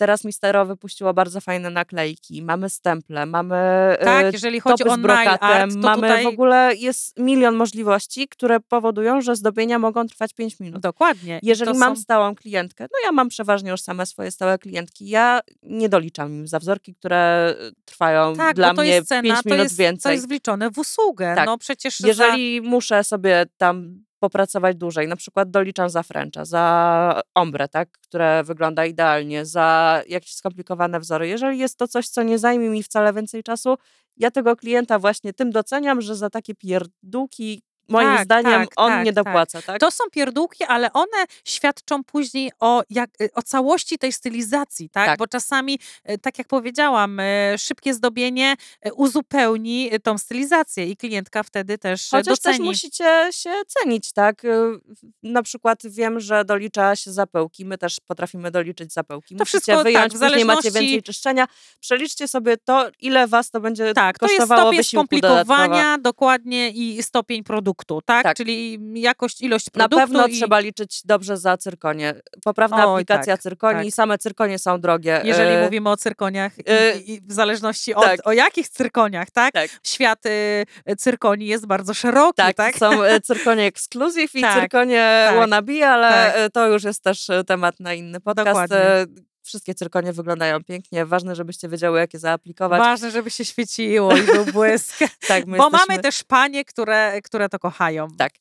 Teraz Mistero wypuściło bardzo fajne naklejki, mamy stemple, mamy Tak, jeżeli chodzi o z brokatem, art, to mamy tutaj w ogóle, jest milion możliwości, które powodują, że zdobienia mogą trwać 5 minut. dokładnie. Jeżeli mam są- stałą klientkę, no ja mam przeważnie już same swoje stałe klientki, ja nie doliczam im za wzorki, które trwają tak, dla mnie cena, 5 to minut jest, więcej. to jest wliczone w usługę. Tak. No przecież za, Jeżeli muszę sobie tam popracować dłużej, na przykład doliczam za Frencha, za ombre, tak, które wygląda idealnie, za jakieś skomplikowane wzory. Jeżeli jest to coś, co nie zajmie mi wcale więcej czasu, ja tego klienta właśnie tym doceniam, że za takie pierdółki moim Tak, zdaniem tak, on tak, nie tak. dopłaca, tak? To są pierdółki, ale one świadczą później o, jak, o całości tej stylizacji, tak? Tak. Bo czasami, e, tak jak powiedziałam, e, szybkie zdobienie uzupełni tą stylizację i klientka wtedy też Chociaż też doceni. musicie się cenić, tak? Y, Na przykład wiem, że dolicza się zapełki, my też potrafimy doliczyć zapełki. To Musicie wszystko, tak, wyjąć, w później macie więcej czyszczenia. Przeliczcie sobie to, ile was to będzie Tak, to jest kosztowało stopień skomplikowania dokładnie i stopień produkcji. Produktu, tak? Tak. Czyli jakość, ilość Na produktu pewno i trzeba liczyć dobrze za cyrkonie. Poprawna Oj, aplikacja tak, cyrkoni, tak. same cyrkonie są drogie. jeżeli E, mówimy o cyrkoniach i, e, i, i w zależności od tak. o jakich cyrkoniach, tak? Tak. Świat y, cyrkoni jest bardzo szeroki, Tak, tak? są e, cyrkonie exclusive i Tak, cyrkonie tak, wannabe, ale tak. to już jest też temat na inny podcast. Dokładnie. Wszystkie cyrkonie wyglądają pięknie. Ważne, żebyście wiedziały, jakie zaaplikować. Ważne, żeby się świeciło i był błysk. tak, Bo jesteśmy... mamy też panie, które, które to kochają. Tak.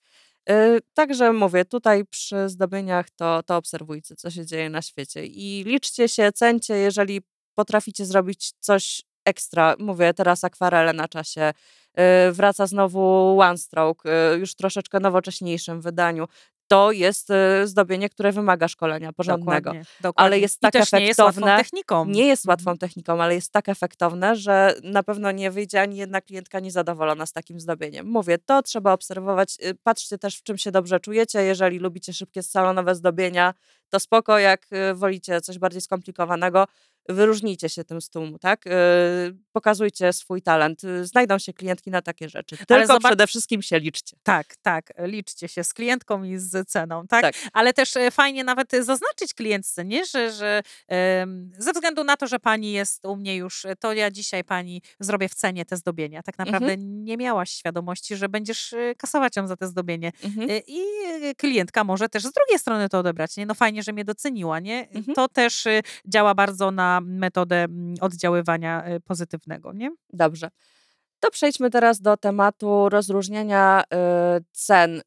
E, Także mówię, tutaj przy zdobieniach to, to obserwujcie, co się dzieje na świecie i liczcie się, cencie, jeżeli potraficie zrobić coś ekstra. Mówię teraz akwarele na czasie. E, Wraca znowu One Stroke, e, już troszeczkę nowocześniejszym wydaniu. To jest e, zdobienie, które wymaga szkolenia porządnego. Dokładnie, dokładnie. jest I tak też nie jest łatwą efektowne. techniką. Nie jest Mhm. łatwą techniką, ale jest tak efektowne, że na pewno nie wyjdzie ani jedna klientka niezadowolona z takim zdobieniem. Mówię, to trzeba obserwować. y, Patrzcie też, w czym się dobrze czujecie. Jeżeli lubicie szybkie salonowe zdobienia, to spoko. Jak y, wolicie coś bardziej skomplikowanego, wyróżnijcie się tym z tłumu, tak? Y, Pokazujcie swój talent. Y, Znajdą się klientki na takie rzeczy. Tylko zobacz- przede wszystkim się liczcie. Tak, tak. Liczcie się z klientką i z ceną, tak? Tak. Ale też e, fajnie nawet e, zaznaczyć klientce, nie? Że, że ze względu na to, że pani jest u mnie już, e, to ja dzisiaj pani zrobię w cenie te zdobienia. Tak naprawdę nie miałaś świadomości, że będziesz kasować ją za te zdobienie. Mhm. I klientka może też z drugiej strony to odebrać, nie? No fajnie, że mnie doceniła, nie? Mhm. To też działa bardzo na metodę mm, oddziaływania e, pozytywnego, nie? Dobrze. To przejdźmy teraz do tematu rozróżniania y, cen y,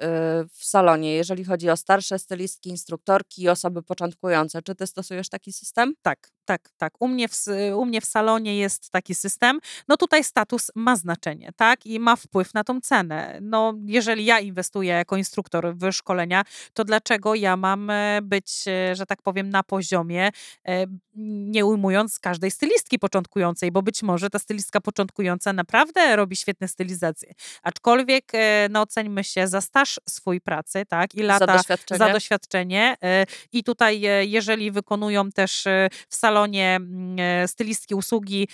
w salonie, jeżeli chodzi o starsze stylistki, instruktorki i osoby początkujące. Czy ty stosujesz taki system? Tak, tak, tak. U mnie, w, u mnie w salonie jest taki system. No tutaj status ma znaczenie, tak? I ma wpływ na tą cenę. No jeżeli ja inwestuję jako instruktor w szkolenia, to dlaczego ja mam e, być, e, że tak powiem, na poziomie, e, nie ujmując każdej stylistki początkującej, bo być może ta stylistka początkująca naprawdę robi świetne stylizacje. Aczkolwiek, e, no oceńmy się za staż swój pracy, tak? I Za lata doświadczenie? za doświadczenie. e, I tutaj, e, jeżeli wykonują też w salonie stylistki usługi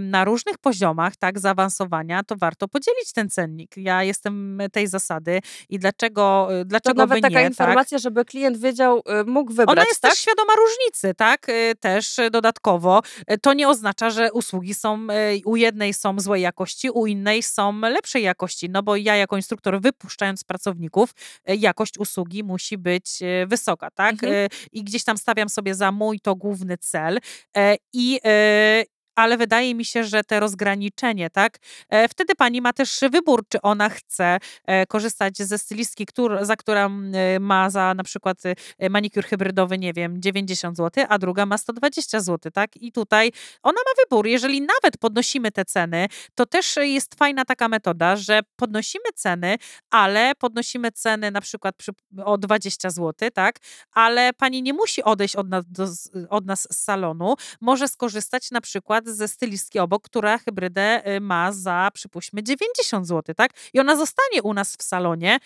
na różnych poziomach, tak, zaawansowania, to warto podzielić ten cennik. Ja jestem tej zasady i dlaczego, e, to dlaczego nawet by taka nie, tak? informacja, żeby klient wiedział, mógł wybrać, Ona jest tak? też świadoma różnicy, tak? Też dodatkowo. To nie oznacza, że usługi są u jednej są złej jakości, u innej są lepszej jakości. No bo ja jako instruktor wypuszczając pracowników, y, jakość usługi musi być y, wysoka, tak? Mhm. Y, I gdzieś tam stawiam sobie za mój to główny cel. E, I ale wydaje mi się, że te rozgraniczenie, tak? E, Wtedy pani ma też wybór, czy ona chce e, korzystać ze stylistki, za którą e, ma za na przykład manikur hybrydowy, nie wiem, 90 zł, a druga ma 120 zł, tak? I tutaj ona ma wybór. Jeżeli nawet podnosimy te ceny, to też jest fajna taka metoda, że podnosimy ceny, ale podnosimy ceny na przykład przy, o 20 zł, tak? Ale pani nie musi odejść od nas, do, od nas z salonu, może skorzystać na przykład ze stylistki obok, która hybrydę y, ma za przypuśćmy 90 zł, tak? I ona zostanie u nas w salonie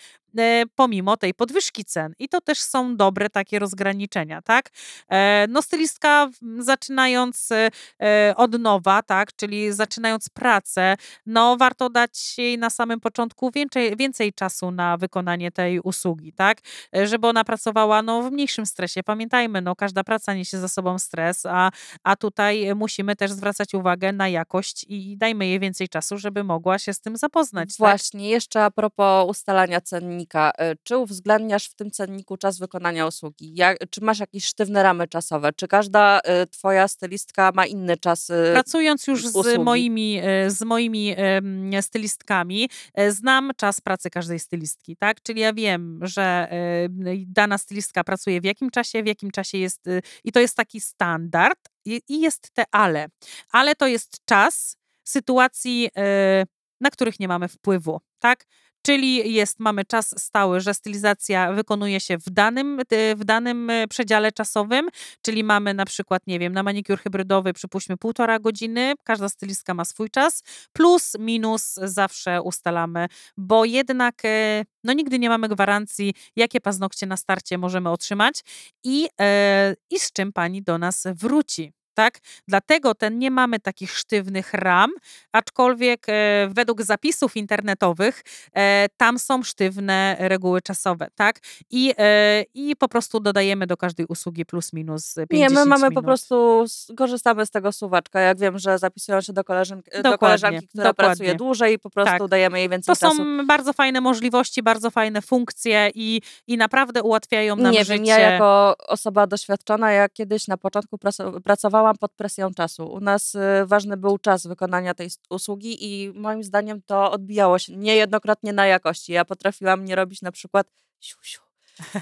pomimo tej podwyżki cen. I to też są dobre takie rozgraniczenia, tak? E, No stylistka zaczynając e, e, od nowa, tak? Czyli zaczynając pracę, no warto dać jej na samym początku więcej, więcej czasu na wykonanie tej usługi, tak? E, Żeby ona pracowała no, w mniejszym stresie. Pamiętajmy, no każda praca niesie za sobą stres, a a tutaj musimy też zwracać uwagę na jakość i dajmy jej więcej czasu, żeby mogła się z tym zapoznać. Tak? Właśnie, jeszcze a propos ustalania cennika. y, Czy uwzględniasz w tym cenniku czas wykonania usługi? Jak, czy masz jakieś sztywne ramy czasowe? Czy każda y, twoja stylistka ma inny czas? y, Pracując już z usługi? moimi, e, z moimi stylistkami, e, znam czas pracy każdej stylistki, tak? Czyli ja wiem, że e, dana stylistka pracuje w jakim czasie, w jakim czasie jest, y, i to jest taki standard, i, jest te ale. Ale to jest czas sytuacji, e, na których nie mamy wpływu, tak? Czyli jest, mamy czas stały, że stylizacja wykonuje się w danym, y, w danym e, przedziale czasowym, czyli mamy na przykład, nie wiem, na manikur hybrydowy przypuśćmy półtora godziny, każda stylistka ma swój czas, plus, minus zawsze ustalamy, bo jednak e, no nigdy nie mamy gwarancji, jakie paznokcie na starcie możemy otrzymać i, e, i z czym pani do nas wróci. Tak? Dlatego ten nie mamy takich sztywnych ram, aczkolwiek e, według zapisów internetowych e, tam są sztywne reguły czasowe, tak? I, e, I po prostu dodajemy do każdej usługi plus minus 50 Nie, my mamy minut. po prostu, korzystamy z tego suwaczka. Jak wiem, że zapisują się do, koleżanki, do Dokładnie, koleżanki, która dokładnie. pracuje dłużej, po prostu Tak. dajemy jej więcej To czasu. są bardzo fajne możliwości, bardzo fajne funkcje i, i naprawdę ułatwiają nam Nie życie. wiem, ja jako osoba doświadczona, ja kiedyś na początku praco- pod presją czasu. U nas y, ważny był czas wykonania tej usługi i moim zdaniem to odbijało się niejednokrotnie na jakości. Ja potrafiłam nie robić na przykład siu, siu,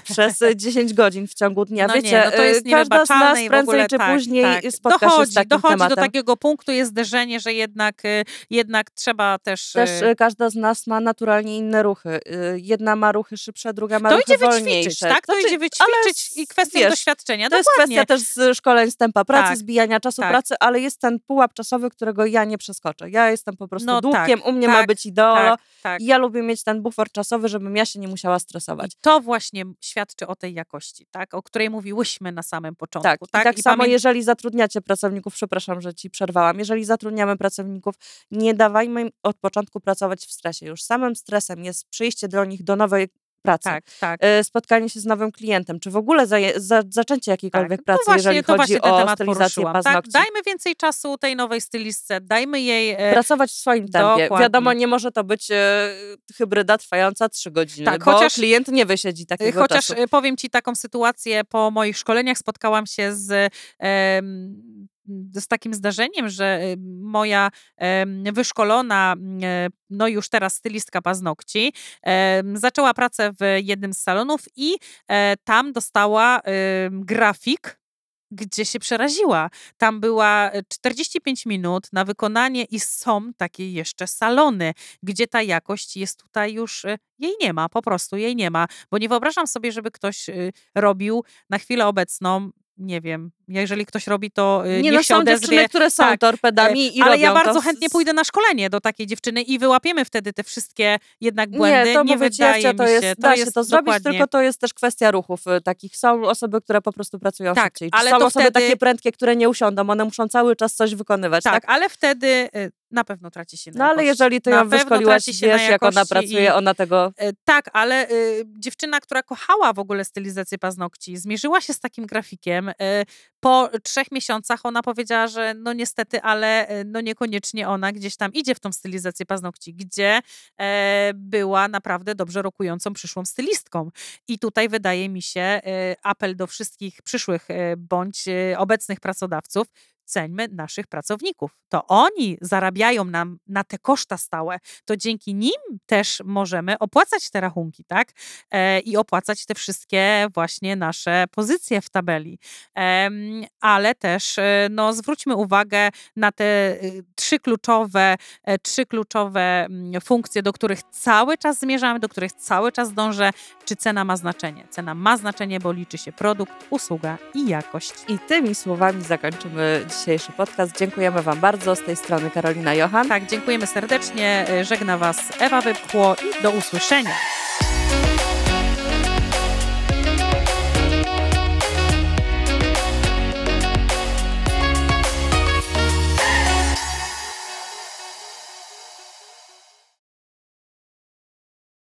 przez y, 10 godzin w ciągu dnia. No Wiecie, nie, no to jest y, każda z nas prędzej czy tak, później tak. spotka dochodzi, się dochodzi tematem. do takiego punktu, jest zderzenie, że jednak, y, jednak trzeba też... Też każda z nas ma naturalnie inne ruchy. Jedna ma ruchy szybsze, druga ma to ruchy idzie wolniejsze. wyćwiczyć, tak? To Znaczy, idzie wyćwiczyć i kwestia wiesz, doświadczenia. To jest Dokładnie. kwestia też szkoleń z tempa pracy, Tak, zbijania czasu tak. pracy, ale jest ten pułap czasowy, którego ja nie przeskoczę. Ja jestem po prostu No dłukiem, tak, u mnie ma tak, być ideolo ja lubię mieć ten bufor czasowy, żebym ja się nie musiała stresować. I to właśnie świadczy o tej jakości, tak? o której mówiłyśmy na samym początku. Tak, tak? i tak I samo pamię- jeżeli zatrudniacie pracowników, przepraszam, że ci przerwałam, jeżeli zatrudniamy pracowników, nie dawajmy im od początku pracować w stresie. Już samym stresem jest przyjście do nich do nowej pracy. Tak, tak. e, spotkanie się z nowym klientem, czy w ogóle zaje, za, zaczęcie jakiejkolwiek tak. pracy, to właśnie, jeżeli chodzi o stylizację. Tak? paznokci. Dajmy więcej czasu tej nowej stylistce, dajmy jej... e, Pracować w swoim tempie. Dokładnie. Wiadomo, nie może to być e, hybryda trwająca trzy godziny, Tak, chociaż- klient nie wysiedzi takiego Chociaż czasu. y, powiem ci taką sytuację, po moich szkoleniach spotkałam się z, em, z takim zdarzeniem, że y, moja wyszkolona, mm, e, no już teraz stylistka paznokci, zaczęła pracę w jednym z salonów i e, tam dostała grafik, gdzie się przeraziła. Tam była e, 45 minut na wykonanie i są takie jeszcze salony, gdzie ta jakość jest tutaj już, e, jej nie ma, po prostu jej nie ma. Bo nie wyobrażam sobie, żeby ktoś y, robił na chwilę obecną, nie wiem, jeżeli ktoś robi to, y, Nie niech no, się są odezwie. dziewczyny, które są Tak, torpedami i Ale robią ja to bardzo z- chętnie pójdę na szkolenie do takiej dziewczyny i wyłapiemy wtedy te wszystkie jednak Nie, błędy. to nie mówię ci, wydaje Ewcia, to mi jest, się. da się jest to zrobić, dokładnie. tylko to jest też kwestia ruchów y, takich. Są osoby, które po prostu pracują Tak, szybciej. Ale są to osoby wtedy- takie prędkie, które nie usiądą, one muszą cały czas coś wykonywać, tak? tak, ale wtedy y, na pewno traci się na No ale jeżeli ty Na ją pewno wyszkoliłaś, się na wiesz jak ona pracuje, i- ona tego... Tak, ale y, dziewczyna, która kochała w ogóle stylizację paznokci, zmierzyła się z takim grafikiem. Y, po trzech miesiącach ona powiedziała, że no niestety, ale y, no niekoniecznie ona gdzieś tam idzie w tą stylizację paznokci, gdzie e, była naprawdę dobrze rokującą przyszłą stylistką. I tutaj wydaje mi się e, apel do wszystkich przyszłych e, bądź e, obecnych pracodawców, ceńmy naszych pracowników. To oni zarabiają nam na te koszta stałe. To dzięki nim też możemy opłacać te rachunki, tak? E, I opłacać te wszystkie właśnie nasze pozycje w tabeli. Em, ale też e, no, zwróćmy uwagę na te y, trzy kluczowe, e, trzy kluczowe mm, funkcje, do których cały czas zmierzamy, do których cały czas dążę. Czy cena ma znaczenie? Cena ma znaczenie, bo liczy się produkt, usługa i jakość. I tymi słowami zakończymy dzisiejszy podcast. Dziękujemy Wam bardzo. Z tej strony Karolina Johan. Tak, dziękujemy serdecznie. Żegna Was Ewa Wypchło i do usłyszenia.